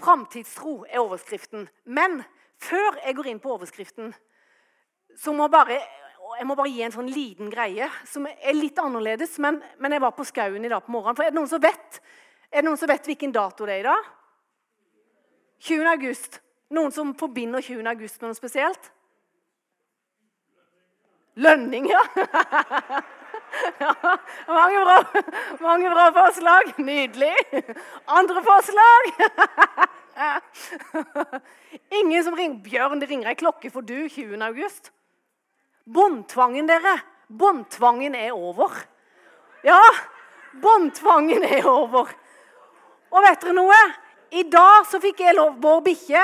Framtidstro er overskriften. Men før jeg går inn på overskriften, så må bare, jeg må bare gi en sånn liten greie som er litt annerledes. Men, men jeg var på skauen i dag på morgenen. For er det noen som vet, noen som vet hvilken dato det er i dag? 20. august. Noen som forbinder 20. august med noe spesielt? Lønning, ja. mange, bra, mange bra forslag. Nydelig. Andre forslag? Ingen som ringer Bjørn, det ringer ei klokke for du 20. august. Båndtvangen, dere. Båndtvangen er over. Ja, båndtvangen er over. Og vet dere noe? I dag så fikk jeg lov Vår bikkje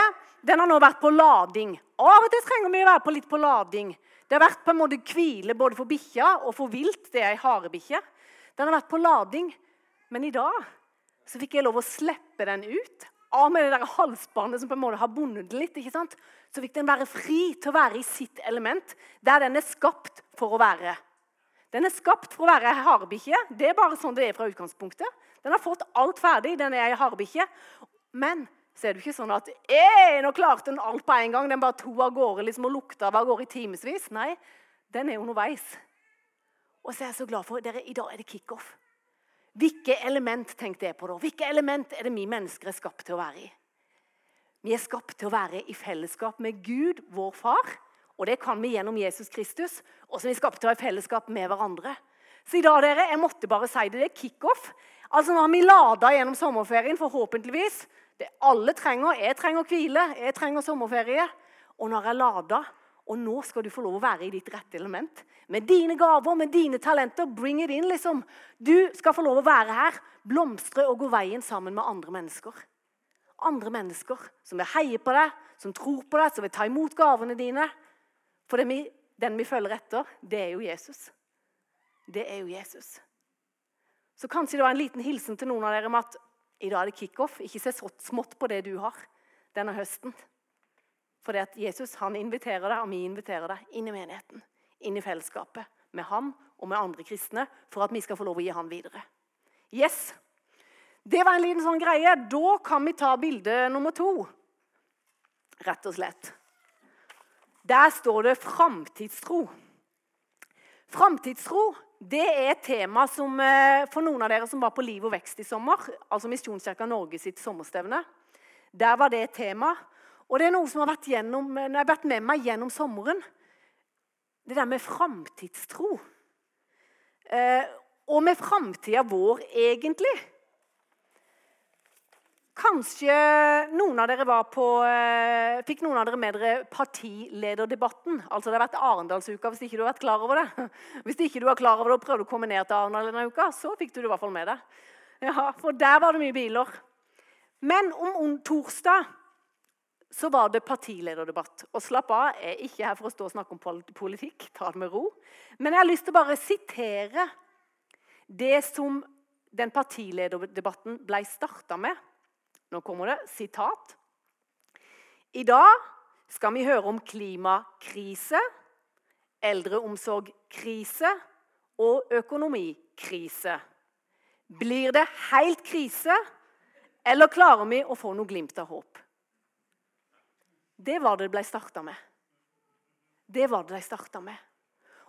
den har nå vært på lading. Av og til trenger vi å være på litt på lading. Det har vært på en måte hvile både for bikkja og for vilt. Det er ei harebikkje. Den har vært på lading. Men i dag så fikk jeg lov å slippe den ut av med det der halsbåndet som på en måte har bundet den litt. ikke sant? Så fikk den være fri til å være i sitt element, der den er skapt for å være. Den er skapt for å være ei harebikkje. Det er bare sånn det er fra utgangspunktet. Den har fått alt ferdig. Den er ei harebikkje. Men så er det ikke sånn at nå klarte den alt på en gang. Den bare to av gårde liksom, og lukta av gårde i timevis. Nei, den er underveis. Og så er jeg så glad for dere, I dag er det kickoff. Hvilke element tenkte jeg på da? Hvilke element er det vi mennesker er skapt til å være i? Vi er skapt til å være i fellesskap med Gud, vår far. Og det kan vi gjennom Jesus Kristus. Og så er vi skapt til å ha fellesskap med hverandre. Så i dag, dere, jeg måtte bare si det. Det er kickoff. Altså, Nå har vi lada gjennom sommerferien, forhåpentligvis. Det alle trenger. Jeg trenger hvile, jeg trenger sommerferie. Og når jeg lada, og nå skal du få lov å være i ditt rette element. Med dine gaver, med dine talenter. Bring it in, liksom. Du skal få lov å være her, blomstre og gå veien sammen med andre mennesker. Andre mennesker som vil heie på deg, som tror på deg, som vil ta imot gavene dine. For vi, den vi følger etter, det er jo Jesus. Det er jo Jesus. Så kanskje det var en liten hilsen til noen av dere om at i dag er det kickoff. Ikke se smått på det du har denne høsten. For det at Jesus han inviterer deg, og vi inviterer deg inn i menigheten. Inn i fellesskapet med han og med andre kristne for at vi skal få lov å gi han videre. Yes! Det var en liten sånn greie. Da kan vi ta bilde nummer to. Rett og slett. Der står det 'framtidstro'. Framtidstro det er et tema som eh, for noen av dere som var på Liv og vekst i sommer, altså Misjonskirka Norge sitt sommerstevne, der var det et tema. Og det er noe som har vært, gjennom, har vært med meg gjennom sommeren. Det der med framtidstro. Eh, og med framtida vår, egentlig. Kanskje noen av dere var på, eh, Fikk noen av dere med dere partilederdebatten? Altså Det har vært Arendalsuka, hvis ikke du har vært klar over det. Hvis ikke du var klar over det og prøvde å komme ned til Arendal denne uka, så fikk du det i hvert fall med deg. Ja, For der var det mye biler. Men om torsdag så var det partilederdebatt. Og slapp av, jeg er ikke her for å stå og snakke om politikk. Ta det med ro. Men jeg har lyst til å bare sitere det som den partilederdebatten ble starta med. Nå kommer det sitat. I dag skal vi høre om klimakrise, eldreomsorgkrise og økonomikrise. Blir det helt krise, eller klarer vi å få noe glimt av håp? Det var det det ble starta med. Det var det de starta med.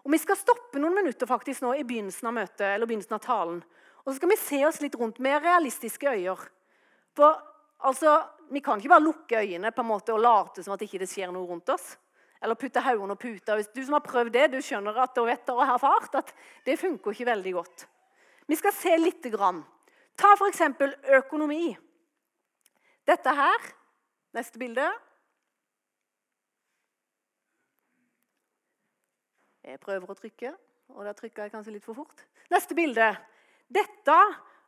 Og Vi skal stoppe noen minutter faktisk nå i begynnelsen av møtet, eller begynnelsen av talen. Og så skal vi se oss litt rundt med realistiske øyer. For altså, Vi kan ikke bare lukke øynene på en måte og late som at ikke det ikke skjer noe rundt oss. Eller putte hodet og puta. Hvis du som har prøvd det, du skjønner at og vet og har erfart at det funker ikke veldig godt. Vi skal se lite grann. Ta f.eks. økonomi. Dette her, neste bilde, Jeg prøver å trykke, og da trykker jeg kanskje litt for fort. Neste bilde. Dette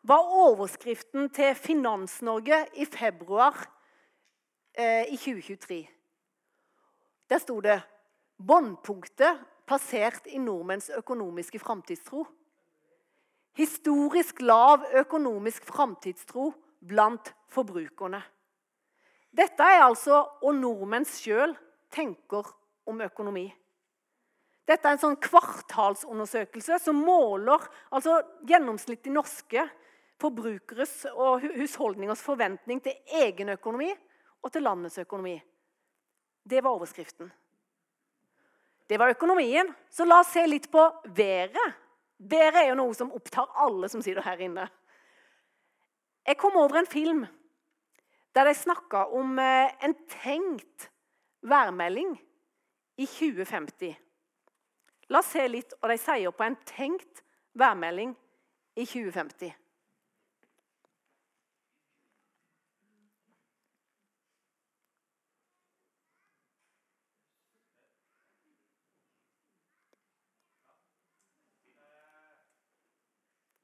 var overskriften til Finans-Norge i februar eh, i 2023. Der sto det 'Båndpunktet passert i nordmenns økonomiske framtidstro'. Historisk lav økonomisk framtidstro blant forbrukerne. Dette er altså hva nordmenn sjøl tenker om økonomi. Dette er en sånn kvartalsundersøkelse som måler altså gjennomsnittlig norske forbrukeres og husholdningers forventning til egen økonomi og til landets økonomi. Det var overskriften. Det var økonomien. Så la oss se litt på været. Været er jo noe som opptar alle som sitter her inne. Jeg kom over en film der de snakka om eh, en tenkt værmelding i 2050. La oss se litt hva de sier på en tenkt værmelding i 2050.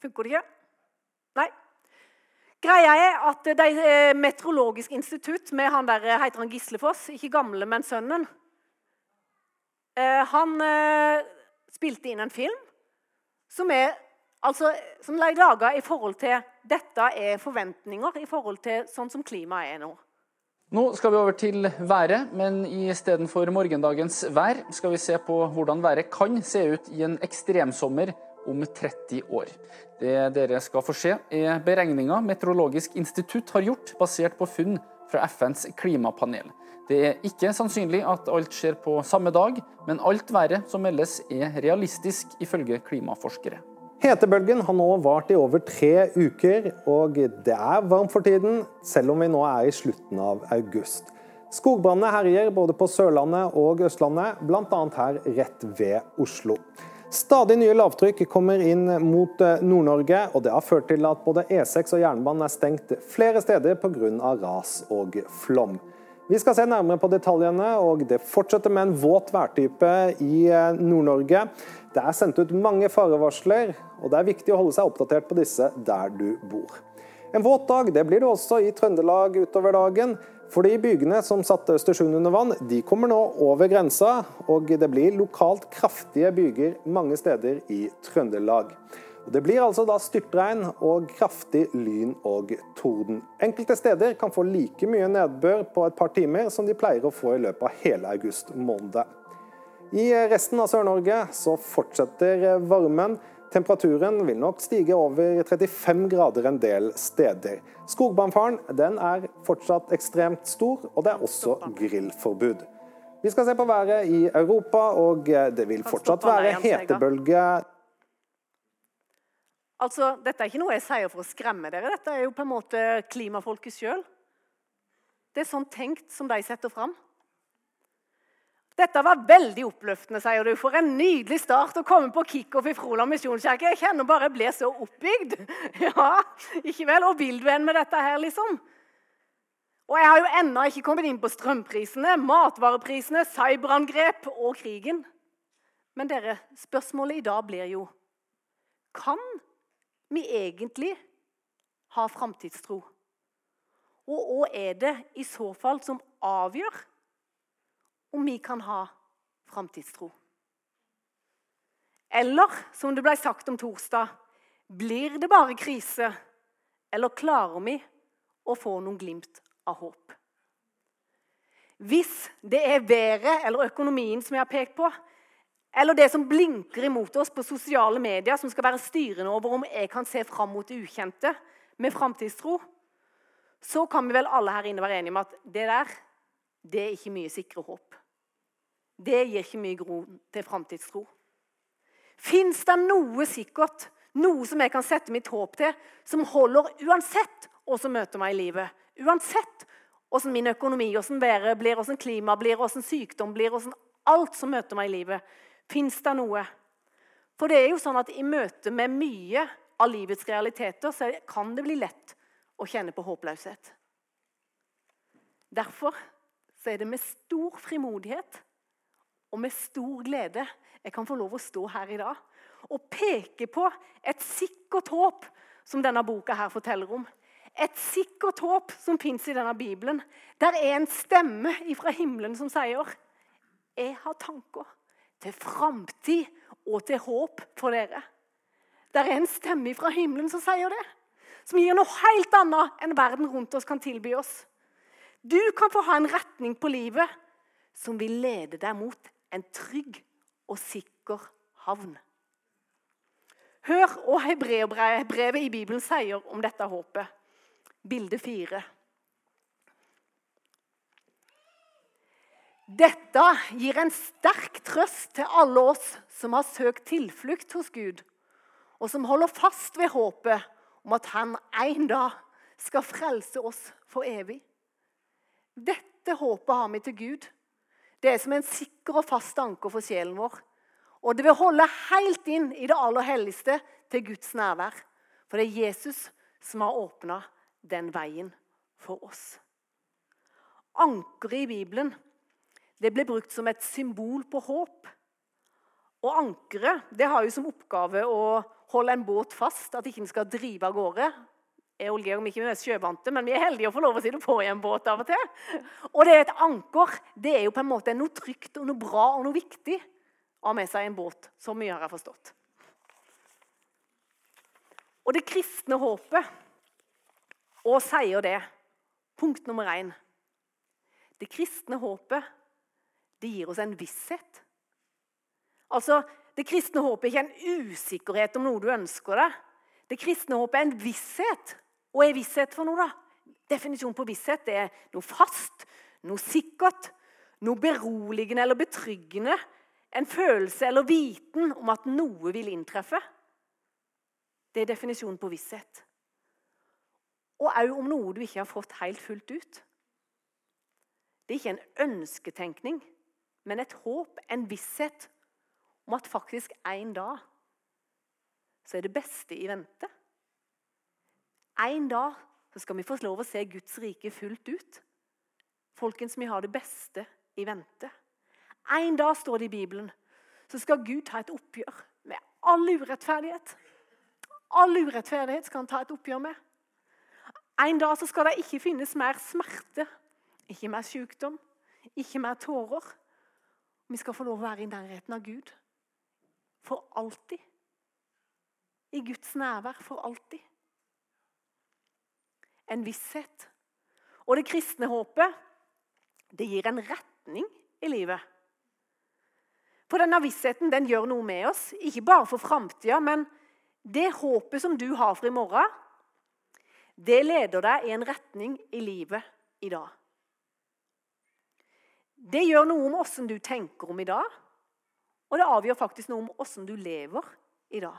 Funker det ikke? Nei. Greia er at de eh, Meteorologisk institutt med han der, eh, heter han Gislefoss, ikke gamle, men sønnen eh, Han spilte inn en film som er altså, som laga i forhold til Dette er forventninger i forhold til sånn som klimaet er nå. Nå skal vi over til været, men istedenfor morgendagens vær skal vi se på hvordan været kan se ut i en ekstremsommer om 30 år. Det dere skal få se, er beregninger Meteorologisk institutt har gjort, basert på funn fra FNs klimapanel. Det er ikke sannsynlig at alt skjer på samme dag, men alt været som meldes er realistisk, ifølge klimaforskere. Hetebølgen har nå vart i over tre uker, og det er varmt for tiden, selv om vi nå er i slutten av august. Skogbrannene herjer både på Sørlandet og Østlandet, bl.a. her rett ved Oslo. Stadig nye lavtrykk kommer inn mot eh, Nord-Norge, og det har ført til at både E6 og jernbanen er stengt flere steder pga. ras og flom. Vi skal se nærmere på detaljene, og det fortsetter med en våt værtype i eh, Nord-Norge. Det er sendt ut mange farevarsler, og det er viktig å holde seg oppdatert på disse der du bor. En våt dag det blir det også i Trøndelag utover dagen. Fordi bygene som satte Østersund under vann, de kommer nå over grensa, og det blir lokalt kraftige byger mange steder i Trøndelag. Det blir altså da styrtregn og kraftig lyn og torden. Enkelte steder kan få like mye nedbør på et par timer som de pleier å få i løpet av hele august måned. I resten av Sør-Norge så fortsetter varmen. Temperaturen vil nok stige over 35 grader en del steder. Skogbrannfaren den er fortsatt ekstremt stor, og det er også grillforbud. Vi skal se på været i Europa, og det vil fortsatt være hetebølge. Altså, Dette er ikke noe jeg sier for å skremme dere, dette er jo på en måte klimafolket sjøl. Det er sånn tenkt som de setter fram. Dette var veldig oppløftende, sier du. For en nydelig start å komme på kickoff i Froland misjonskirke. Jeg kjenner bare jeg blir så oppbygd. Ja, ikke vel? Og vil du en med dette her, liksom? Og jeg har jo ennå ikke kommet inn på strømprisene, matvareprisene, cyberangrep og krigen. Men dere, spørsmålet i dag blir jo Kan vi egentlig ha framtidstro? Og hva er det i så fall som avgjør om vi kan ha framtidstro. Eller, som det ble sagt om torsdag, blir det bare krise? Eller klarer vi å få noen glimt av håp? Hvis det er været eller økonomien som jeg har pekt på, eller det som blinker imot oss på sosiale medier, som skal være styrende over om jeg kan se fram mot det ukjente med framtidstro, så kan vi vel alle her inne være enige om at det der det er ikke mye sikre håp. Det gir ikke mye grunn til framtidstro. Fins det noe sikkert, noe som jeg kan sette mitt håp til, som holder uansett hva som møter meg i livet? Uansett hvordan min økonomi, hvordan været blir, hvordan klima blir, hvordan sykdom blir, hvordan alt som møter meg i livet. Fins det noe? For det er jo sånn at i møte med mye av livets realiteter så kan det bli lett å kjenne på håpløshet. Derfor er det med stor frimodighet og med stor glede jeg kan få lov å stå her i dag og peke på et sikkert håp som denne boka her forteller om. Et sikkert håp som fins i denne Bibelen. Der er en stemme fra himmelen som sier Jeg har tanker til framtid og til håp for dere. Der er en stemme fra himmelen som sier det. Som gir noe helt annet enn verden rundt oss kan tilby oss. Du kan få ha en retning på livet som vil lede deg mot en trygg og sikker havn. Hør hva hebreerbrevet i Bibelen sier om dette håpet. Bilde fire. Dette gir en sterk trøst til alle oss som har søkt tilflukt hos Gud, og som holder fast ved håpet om at Han en dag skal frelse oss for evig. Dette håpet har vi til Gud. Det er som en sikker og fast anker for sjelen vår. Og det vil holde helt inn i det aller helligste til Guds nærvær. For det er Jesus som har åpna den veien for oss. Ankeret i Bibelen det ble brukt som et symbol på håp. Og ankeret det har jo som oppgave å holde en båt fast, at ikke den skal drive av gårde. Og Georg ikke mest sjøvante, men vi er heldige å få lov å sitte på i en båt av og til. Og det er et anker det er jo på en måte noe trygt og noe bra og noe viktig å ha med seg i en båt. Så mye har forstått. Og det kristne håpet og sier det. Punkt nummer én. Det kristne håpet det gir oss en visshet. Altså, Det kristne håpet er ikke en usikkerhet om noe du ønsker deg. Det kristne håpet er en visshet. Og er visshet for noe, da? Definisjonen på visshet er noe fast, noe sikkert, noe beroligende eller betryggende. En følelse eller viten om at noe vil inntreffe. Det er definisjonen på visshet. Og òg om noe du ikke har fått helt fullt ut. Det er ikke en ønsketenkning men et håp, en visshet om at faktisk en dag så er det beste i vente. En dag så skal vi få lov å se Guds rike fullt ut. Folkens, vi har det beste i vente. En dag, står det i Bibelen, så skal Gud ta et oppgjør med all urettferdighet. All urettferdighet skal han ta et oppgjør med. En dag så skal det ikke finnes mer smerte, ikke mer sykdom, ikke mer tårer. Vi skal få lov å være i nærheten av Gud. For alltid. I Guds nærvær for alltid. En visshet. Og det kristne håpet, det gir en retning i livet. For denne vissheten den gjør noe med oss, ikke bare for framtida, men det håpet som du har for i morgen, det leder deg i en retning i livet i dag. Det gjør noe om åssen du tenker om i dag, og det avgjør faktisk noe om åssen du lever i dag.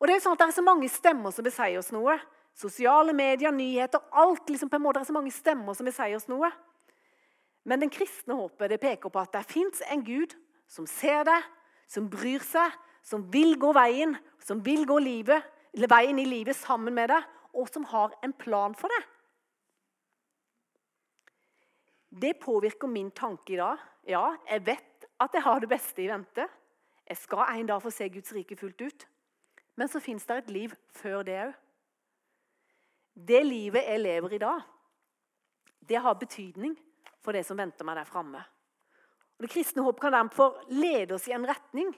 Og Det er sånn at det er så mange stemmer som besier oss noe. Sosiale medier, nyheter, alt liksom på en måte det er så mange stemmer som vil si oss noe. Men den kristne håpet det peker på at det fins en Gud som ser deg, som bryr seg, som vil gå veien, som vil gå livet, veien i livet sammen med deg, og som har en plan for deg. Det påvirker min tanke i dag. Ja, jeg vet at jeg har det beste i vente. Jeg skal en dag få se Guds rike fullt ut. Men så fins det et liv før det òg. Det livet jeg lever i dag, det har betydning for det som venter meg der framme. Det kristne håp kan derfor lede oss i en retning.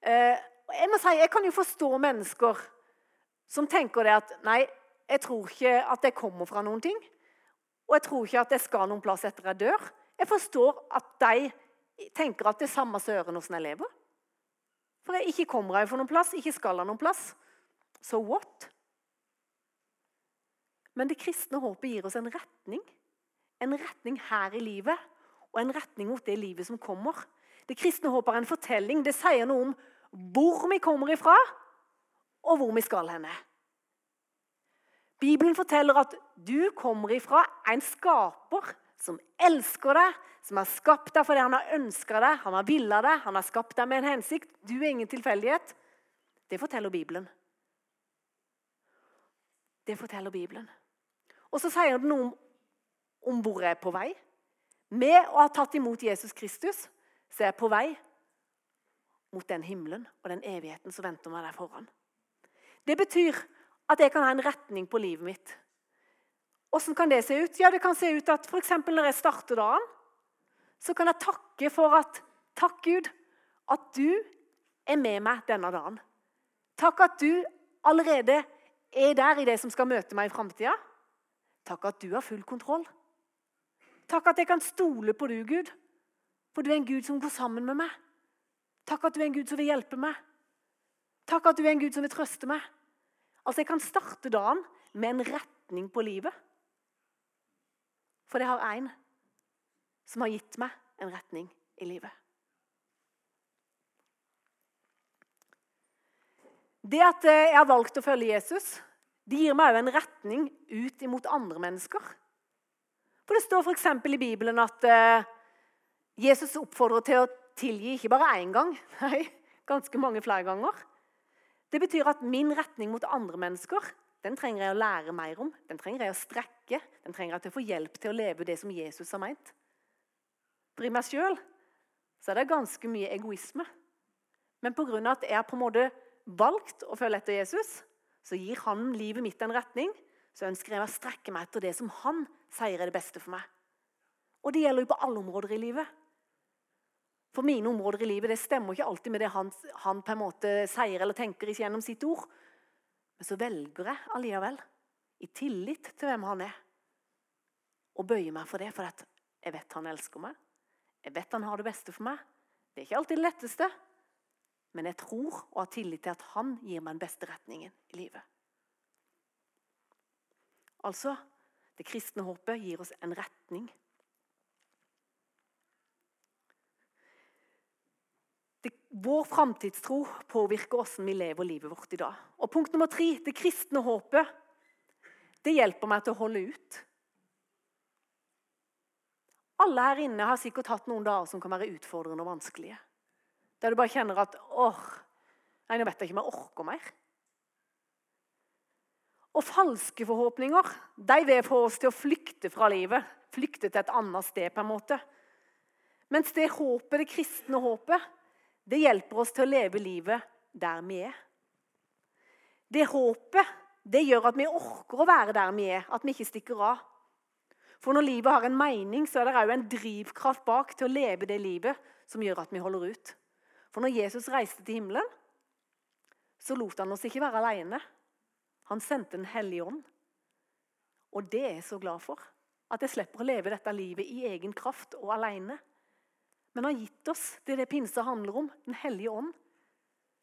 Eh, jeg må si, jeg kan jo forstå mennesker som tenker det at Nei, jeg tror ikke at jeg kommer fra noen ting. Og jeg tror ikke at jeg skal noen plass etter jeg dør. Jeg forstår at de tenker at det er samme søren åssen jeg lever. For jeg ikke kommer jeg for noen plass, ikke skal jeg noen plass. So what? Men det kristne håpet gir oss en retning. En retning her i livet, og en retning mot det livet som kommer. Det kristne håpet er en fortelling. Det sier noe om hvor vi kommer ifra, og hvor vi skal henne. Bibelen forteller at du kommer ifra en skaper som elsker deg, som har skapt deg fordi han har ønska deg, han har villa deg, han har skapt deg med en hensikt. Du er ingen tilfeldighet. Det forteller Bibelen. Det forteller Bibelen. Og så sier det noe om, om hvor jeg er på vei. Med å ha tatt imot Jesus Kristus så er jeg på vei mot den himmelen og den evigheten som venter meg der foran. Det betyr at jeg kan ha en retning på livet mitt. Hvordan kan det se ut? Ja, Det kan se ut at f.eks. når jeg starter dagen, så kan jeg takke for at Takk, Gud, at du er med meg denne dagen. Takk at du allerede er der i det som skal møte meg i framtida. Takk at du har full kontroll. Takk at jeg kan stole på du, Gud, for du er en Gud som går sammen med meg. Takk at du er en Gud som vil hjelpe meg. Takk at du er en Gud som vil trøste meg. Altså, Jeg kan starte dagen med en retning på livet. For det har én som har gitt meg en retning i livet. Det at eh, jeg har valgt å følge Jesus, det gir meg òg en retning ut imot andre mennesker. For Det står f.eks. i Bibelen at eh, Jesus oppfordrer til å tilgi ikke bare én gang, nei, ganske mange flere ganger. Det betyr at min retning mot andre mennesker den trenger jeg å lære mer om. Den trenger jeg å strekke. Den trenger jeg til å få hjelp til å leve det som Jesus har meint. For i meg sjøl er det ganske mye egoisme. Men pga. at jeg på en måte valgt å følge etter Jesus, så gir han livet mitt en retning. Så ønsker jeg å strekke meg etter det som han sier er det beste for meg. Og det gjelder jo på alle områder i livet. For mine områder i livet det stemmer ikke alltid med det han, han på en måte sier eller tenker ikke gjennom sitt ord. Men så velger jeg allikevel, i tillit til hvem han er, å bøye meg for det. For jeg vet han elsker meg. Jeg vet han har det beste for meg. Det er ikke alltid det letteste. Men jeg tror og har tillit til at han gir meg den beste retningen i livet. Altså det kristne håpet gir oss en retning. Det, vår framtidstro påvirker hvordan vi lever livet vårt i dag. Og punkt nummer tre det kristne håpet det hjelper meg til å holde ut. Alle her inne har sikkert hatt noen dager som kan være utfordrende og vanskelige. Der du bare kjenner at åh, nei, nå vet jeg ikke om jeg orker mer. Og falske forhåpninger de vil få oss til å flykte fra livet. Flykte til et annet sted, på en måte. Mens det håpet, det kristne håpet det hjelper oss til å leve livet der vi er. Det håpet det gjør at vi orker å være der vi er, at vi ikke stikker av. For når livet har en mening, så er det òg en drivkraft bak til å leve det livet som gjør at vi holder ut. For når Jesus reiste til himmelen, så lot han oss ikke være alene. Han sendte Den hellige ånd. Og det er jeg så glad for. At jeg slipper å leve dette livet i egen kraft og alene. Men han har gitt oss det det pinse handler om, Den hellige ånd,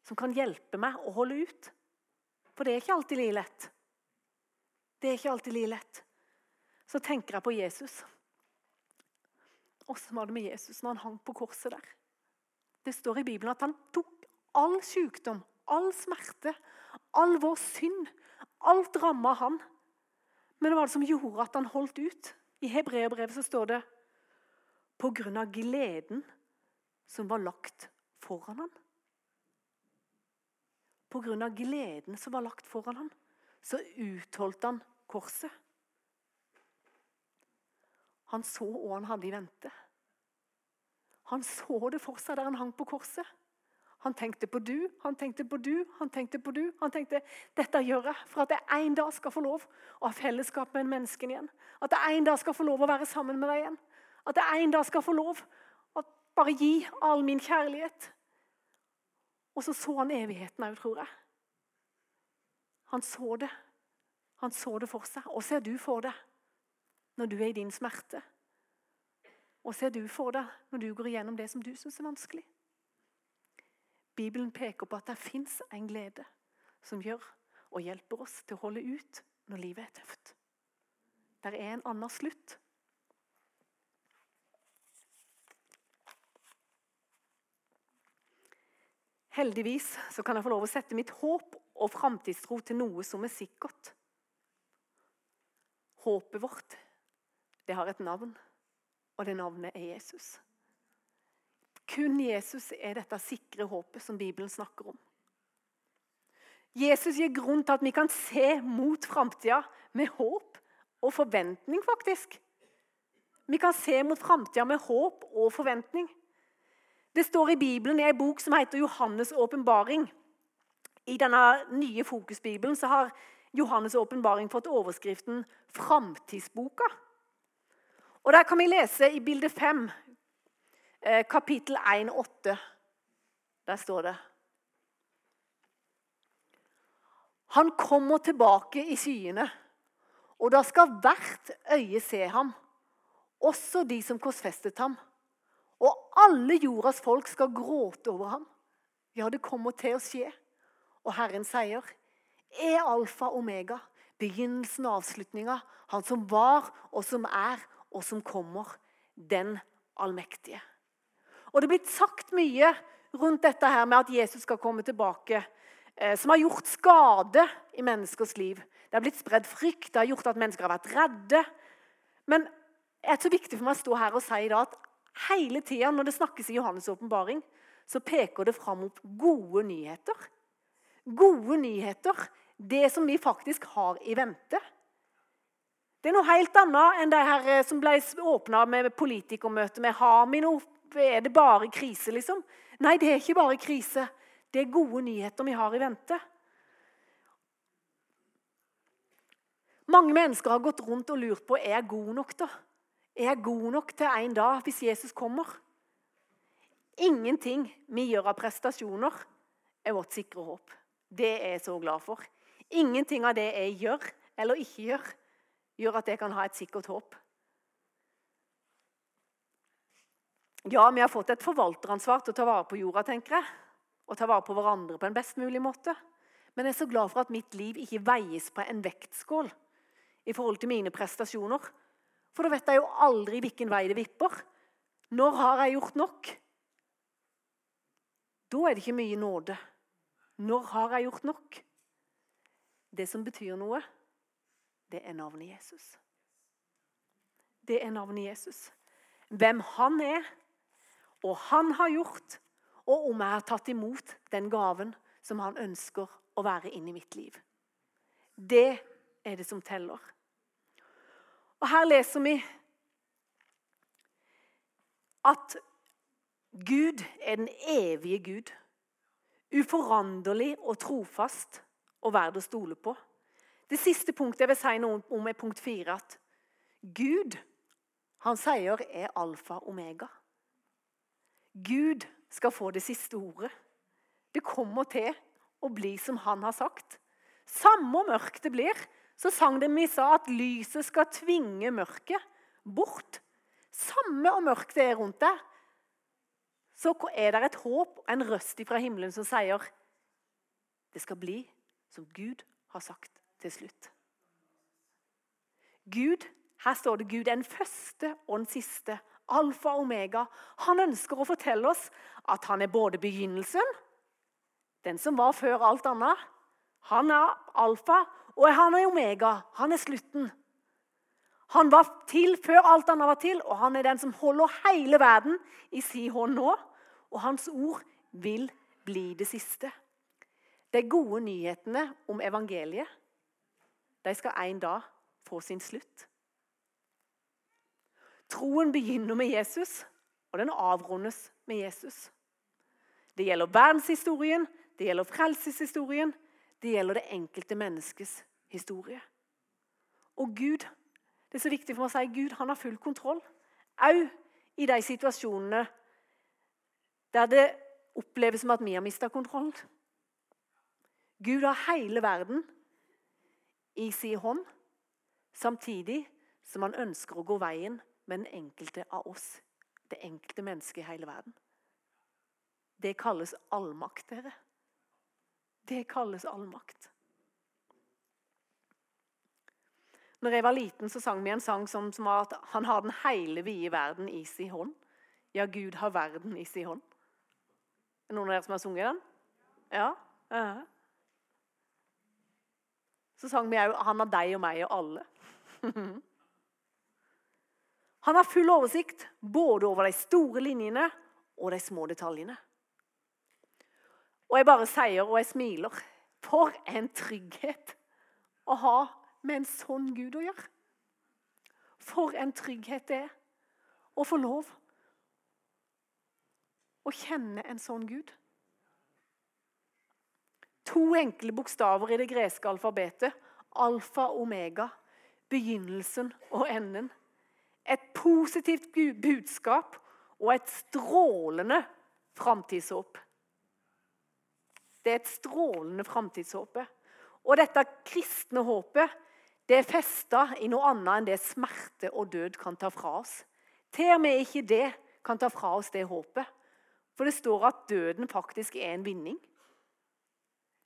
som kan hjelpe meg å holde ut. For det er ikke alltid like lett. Det er ikke alltid like lett. Så tenker jeg på Jesus. Åssen var det med Jesus når han hang på korset der? Det står i Bibelen at han tok all sykdom, all smerte, all vår synd. Alt ramma han. Men hva var det som gjorde at han holdt ut? I hebreerbrevet står det på grunn av gleden som var lagt foran ham. På grunn av gleden som var lagt foran ham, så utholdt han korset. Han så hva han hadde i vente. Han så det for seg der han hang på korset. Han tenkte på du, han tenkte på du, han tenkte på du. Han tenkte dette gjør jeg for at jeg en dag skal få lov å ha fellesskap med en menneske igjen. At jeg en dag skal få lov å være sammen med deg igjen. At jeg en dag skal få lov å bare gi all min kjærlighet. Og så så han evigheten òg, tror jeg. Han så det. Han så det for seg. Og ser du for deg når du er i din smerte? Og ser du for deg når du går igjennom det som du syns er vanskelig? Bibelen peker på at det fins en glede som gjør og hjelper oss til å holde ut når livet er tøft. Der er en annen slutt. Heldigvis så kan jeg få lov å sette mitt håp og framtidstro til noe som er sikkert. Håpet vårt, det har et navn og det navnet er Jesus. Kun Jesus er dette sikre håpet som Bibelen snakker om. Jesus gir grunn til at vi kan se mot framtida med håp og forventning, faktisk. Vi kan se mot framtida med håp og forventning. Det står i Bibelen i en bok som heter Johannes' åpenbaring. I denne nye fokusbibelen har Johannes' åpenbaring fått overskriften 'Framtidsboka'. Og Der kan vi lese i bilde 5, eh, kapittel 1, 8. Der står det Han kommer tilbake i skyene, og da skal hvert øye se ham, også de som korsfestet ham. Og alle jordas folk skal gråte over ham. Ja, det kommer til å skje. Og Herren sier, er alfa omega, begynnelsen og avslutninga, han som var og som er og som kommer, den allmektige. Og Det er blitt sagt mye rundt dette her med at Jesus skal komme tilbake, eh, som har gjort skade i menneskers liv. Det har blitt spredd frykt, det har gjort at mennesker har vært redde. Men det er så viktig for meg å stå her og si da at hele tida når det snakkes i Johannes' åpenbaring, så peker det fram mot gode nyheter. Gode nyheter. Det som vi faktisk har i vente. Det er noe helt annet enn det her eh, som ble åpna med politikermøte med Har vi noe Er det bare krise, liksom? Nei, det er ikke bare krise. Det er gode nyheter vi har i vente. Mange mennesker har gått rundt og lurt på er jeg god nok. da? Er jeg god nok til en dag hvis Jesus kommer? Ingenting vi gjør av prestasjoner, er vårt sikre håp. Det er jeg så glad for. Ingenting av det jeg gjør eller ikke gjør, gjør at jeg kan ha et sikkert håp. Ja, vi har fått et forvalteransvar til å ta vare på jorda, tenker jeg. Og ta vare på hverandre på en best mulig måte. Men jeg er så glad for at mitt liv ikke veies på en vektskål i forhold til mine prestasjoner. For da vet jeg jo aldri hvilken vei det vipper. Når har jeg gjort nok? Da er det ikke mye nåde. Når har jeg gjort nok? Det som betyr noe, det er navnet Jesus. Det er navnet Jesus. Hvem han er, og han har gjort, og om jeg har tatt imot den gaven som han ønsker å være inn i mitt liv. Det er det som teller. Og Her leser vi at Gud er den evige Gud. Uforanderlig og trofast og verd å stole på. Det siste punktet jeg vil si noe om, er punkt fire. At Gud, han sier, er alfa og omega. Gud skal få det siste ordet. Det kommer til å bli som han har sagt. Samme hvor mørkt det blir, så sang de vi sa at lyset skal tvinge mørket bort. Samme om mørkt det er rundt deg, så er det et håp en røst fra himmelen som sier det skal bli som Gud har sagt til slutt. Gud, Her står det Gud, den første og den siste. Alfa og omega. Han ønsker å fortelle oss at han er både begynnelsen, den som var før alt annet. Han er alfa, og han er omega. Han er slutten. Han var til før alt annet var til, og han er den som holder hele verden i sin hånd nå. Og hans ord vil bli det siste. De gode nyhetene om evangeliet de skal en dag få sin slutt. Troen begynner med Jesus, og den avrundes med Jesus. Det gjelder verdenshistorien, det gjelder frelseshistorien, det gjelder det enkelte menneskes historie. Og Gud det er så viktig for meg å si Gud han har full kontroll. Òg i de situasjonene der det oppleves som at vi har mista kontrollen. Gud har hele verden i sin hånd, samtidig som han ønsker å gå veien med den enkelte av oss. Det enkelte mennesket i hele verden. Det kalles allmakt, dere. Det kalles allmakt. Når jeg var liten, så sang vi en sang som, som var at han har den hele vide verden i sin hånd. Ja, Gud har verden i sin hånd. Er det noen av dere som har sunget den? Ja? Uh -huh. Så sang vi òg 'Han har deg og meg og alle'. han har full oversikt både over de store linjene og de små detaljene. Og jeg bare sier og jeg smiler. For en trygghet å ha med en sånn Gud å gjøre. For en trygghet det er å få lov å kjenne en sånn Gud. To enkle bokstaver i det greske alfabetet. Alfa omega. Begynnelsen og enden. Et positivt budskap og et strålende framtidshåp. Det er et strålende framtidshåp. Og dette kristne håpet det er festa i noe annet enn det smerte og død kan ta fra oss. Til og med ikke det kan ta fra oss det håpet. For det står at døden faktisk er en vinning.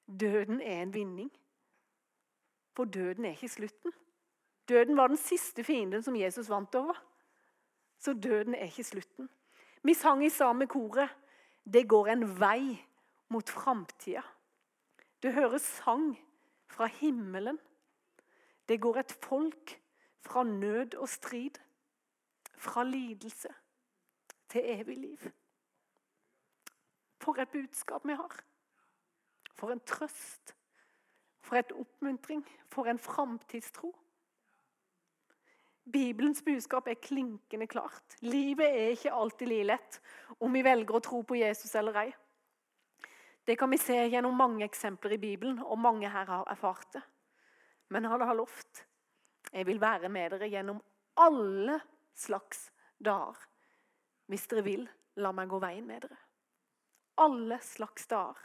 Døden er en vinning. For døden er ikke slutten. Døden var den siste fienden som Jesus vant over. Så døden er ikke slutten. Vi sang i samme koret 'Det går en vei mot framtida'. Det høres sang fra himmelen. Det går et folk fra nød og strid, fra lidelse til evig liv. For et budskap vi har. For en trøst. For en oppmuntring. For en framtidstro. Bibelens budskap er klinkende klart. Livet er ikke alltid like lett om vi velger å tro på Jesus eller ei. Det kan vi se gjennom mange eksempler i Bibelen, og mange her har erfart det. Men han har lovt jeg vil være med dere gjennom alle slags dager. Hvis dere vil, la meg gå veien med dere. Alle slags dager.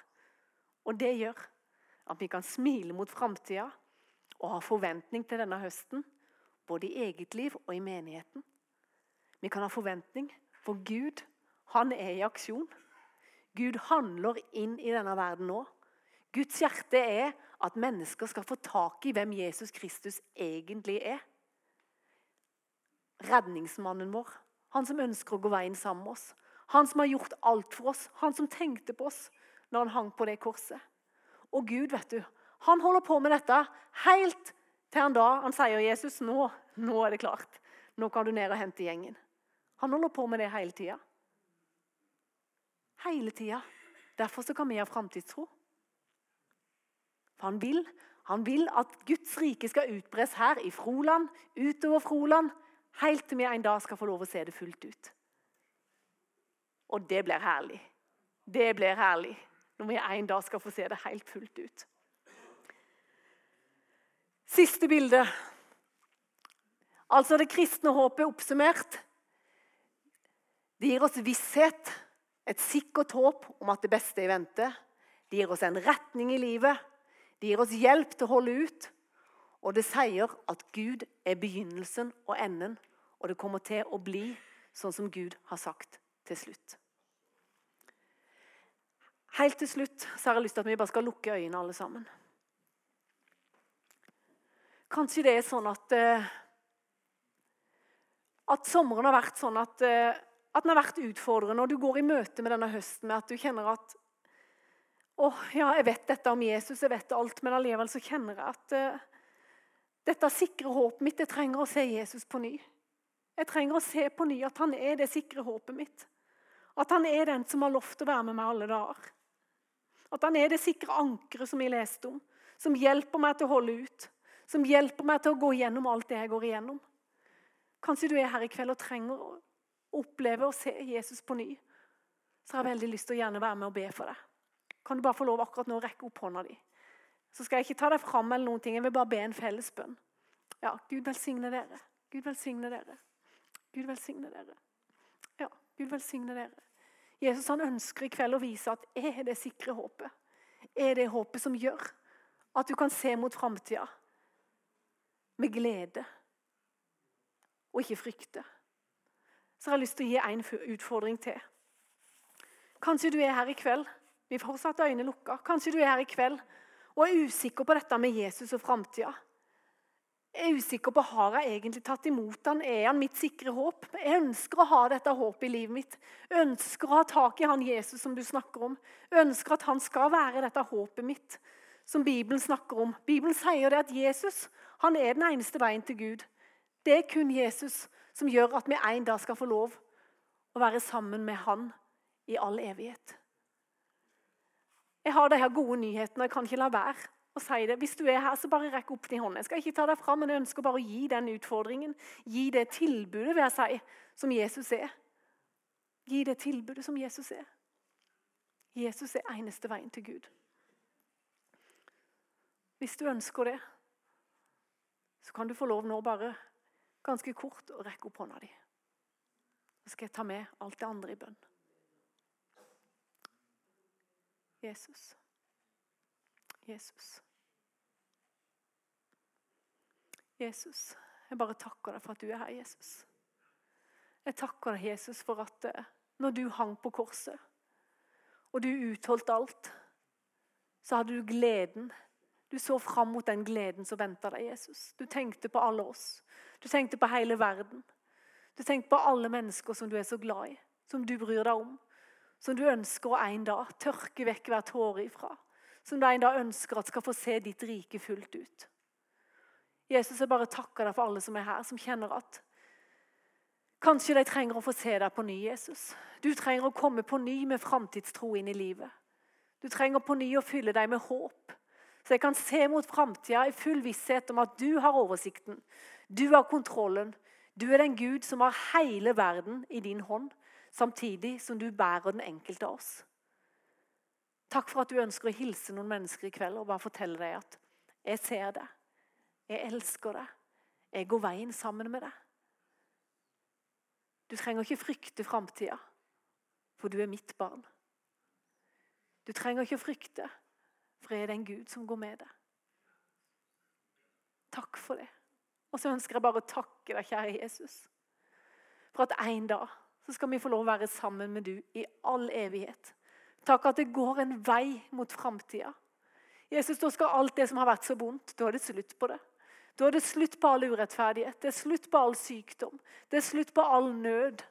Og det gjør at vi kan smile mot framtida og ha forventning til denne høsten både i eget liv og i menigheten. Vi kan ha forventning, for Gud han er i aksjon. Gud handler inn i denne verden nå. Guds hjerte er at mennesker skal få tak i hvem Jesus Kristus egentlig er. Redningsmannen vår, han som ønsker å gå veien sammen med oss. Han som har gjort alt for oss, han som tenkte på oss når han hang på det korset. Og Gud, vet du, han holder på med dette helt til han da han sier Jesus, nå, nå er det klart. Nå kan du ned og hente gjengen. Han holder på med det hele tida. Hele tida. Derfor så kan vi ha framtidstro. For han vil, han vil at Guds rike skal utbres her, i Froland, utover Froland, helt til vi en dag skal få lov å se det fullt ut. Og det blir herlig. Det blir herlig når vi en dag skal få se det helt fullt ut. Siste bilde. Altså det kristne håpet oppsummert. Det gir oss visshet, et sikkert håp om at det beste er i vente. Det gir oss en retning i livet. Det gir oss hjelp til å holde ut. Og det sier at Gud er begynnelsen og enden, og det kommer til å bli sånn som Gud har sagt til slutt. Helt til slutt så har jeg lyst til at vi bare skal lukke øynene alle sammen. Kanskje det er sånn at eh, at sommeren har vært sånn at, eh, at den har vært utfordrende, og du går i møte med denne høsten med at du kjenner at å, ja, jeg vet dette om Jesus, jeg vet alt, men allikevel så kjenner jeg at uh, dette sikre håpet mitt Jeg trenger å se Jesus på ny. Jeg trenger å se på ny at han er det sikre håpet mitt. At han er den som har lovt å være med meg alle dager. At han er det sikre ankeret som jeg leste om, som hjelper meg til å holde ut som hjelper meg til å gå igjennom alt det jeg går igjennom. Kanskje du er her i kveld og trenger å oppleve å se Jesus på ny. Så har jeg veldig lyst til å gjerne være med og be for deg. Kan du bare få lov akkurat nå å rekke opp hånda di? Så skal jeg ikke ta deg fram, eller noen ting, jeg vil bare be en felles bønn. Ja, Gud velsigne dere. Gud velsigne dere. Gud velsigne dere. Ja, Gud velsigne dere. Jesus han ønsker i kveld å vise at er det sikre håpet. Er det håpet som gjør at du kan se mot framtida med glede og ikke frykte. Så har jeg lyst til å gi en utfordring til. Kanskje du er her i kveld vi fortsatt øynene lukka. Kanskje du er her i kveld og er usikker på dette med Jesus og framtida. Jeg er usikker på har jeg egentlig tatt imot han. Er han mitt sikre håp? Jeg ønsker å ha dette håpet i livet mitt. Jeg ønsker å ha tak i han Jesus som du snakker om. Jeg ønsker at han skal være dette håpet mitt som Bibelen snakker om. Bibelen sier det at Jesus han er den eneste veien til Gud. Det er kun Jesus som gjør at vi en dag skal få lov å være sammen med han i all evighet. Jeg har de her gode nyhetene, jeg kan ikke la være å si det. Hvis du er her, så bare rekk opp din hånd. Jeg skal ikke ta deg fram, men jeg ønsker bare å gi den utfordringen. Gi det tilbudet, vil jeg si, som Jesus er. Gi det tilbudet som Jesus er. Jesus er eneste veien til Gud. Hvis du ønsker det, så kan du få lov nå bare ganske kort å rekke opp hånda di. Så skal jeg ta med alt det andre i bønn. Jesus. Jesus. Jesus, jeg bare takker deg for at du er her, Jesus. Jeg takker deg, Jesus, for at eh, når du hang på korset, og du utholdt alt, så hadde du gleden. Du så fram mot den gleden som venta deg, Jesus. Du tenkte på alle oss. Du tenkte på hele verden. Du tenkte på alle mennesker som du er så glad i, som du bryr deg om. Som du ønsker å en dag tørke vekk hver tåre ifra. Som du da ønsker at skal få se ditt rike fullt ut. Jesus, jeg bare takker deg for alle som er her, som kjenner at Kanskje de trenger å få se deg på ny, Jesus. Du trenger å komme på ny med framtidstro inn i livet. Du trenger på ny å fylle deg med håp, så jeg kan se mot framtida i full visshet om at du har oversikten. Du har kontrollen. Du er den Gud som har hele verden i din hånd, samtidig som du bærer den enkelte av oss. Takk for at du ønsker å hilse noen mennesker i kveld og bare fortelle deg at jeg ser det. Jeg elsker det. Jeg går veien sammen med deg. Du trenger ikke frykte framtida, for du er mitt barn. Du trenger ikke frykte, for jeg er den Gud som går med deg. Takk for det. Og så ønsker jeg bare å takke deg, kjære Jesus, for at en dag så skal vi få lov å være sammen med du i all evighet. Takk at det går en vei mot framtida. Jesus, da skal alt det som har vært så vondt, da er det slutt på det. Da er det slutt på all urettferdighet, det er slutt på all sykdom, det er slutt på all nød.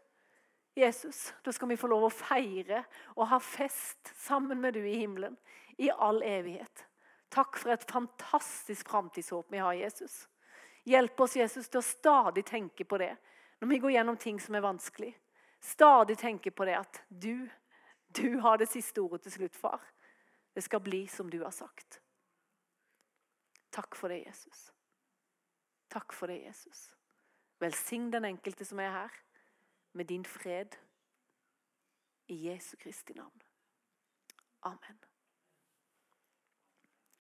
Jesus, da skal vi få lov å feire og ha fest sammen med du i himmelen i all evighet. Takk for et fantastisk framtidshåp vi har, Jesus. Hjelp oss, Jesus, til å stadig tenke på det når vi går gjennom ting som er vanskelig. Stadig tenke på det at du, du har det siste ordet til slutt, far. Det skal bli som du har sagt. Takk for det, Jesus. Takk for det, Jesus. Velsign den enkelte som er her, med din fred. I Jesu Kristi navn. Amen.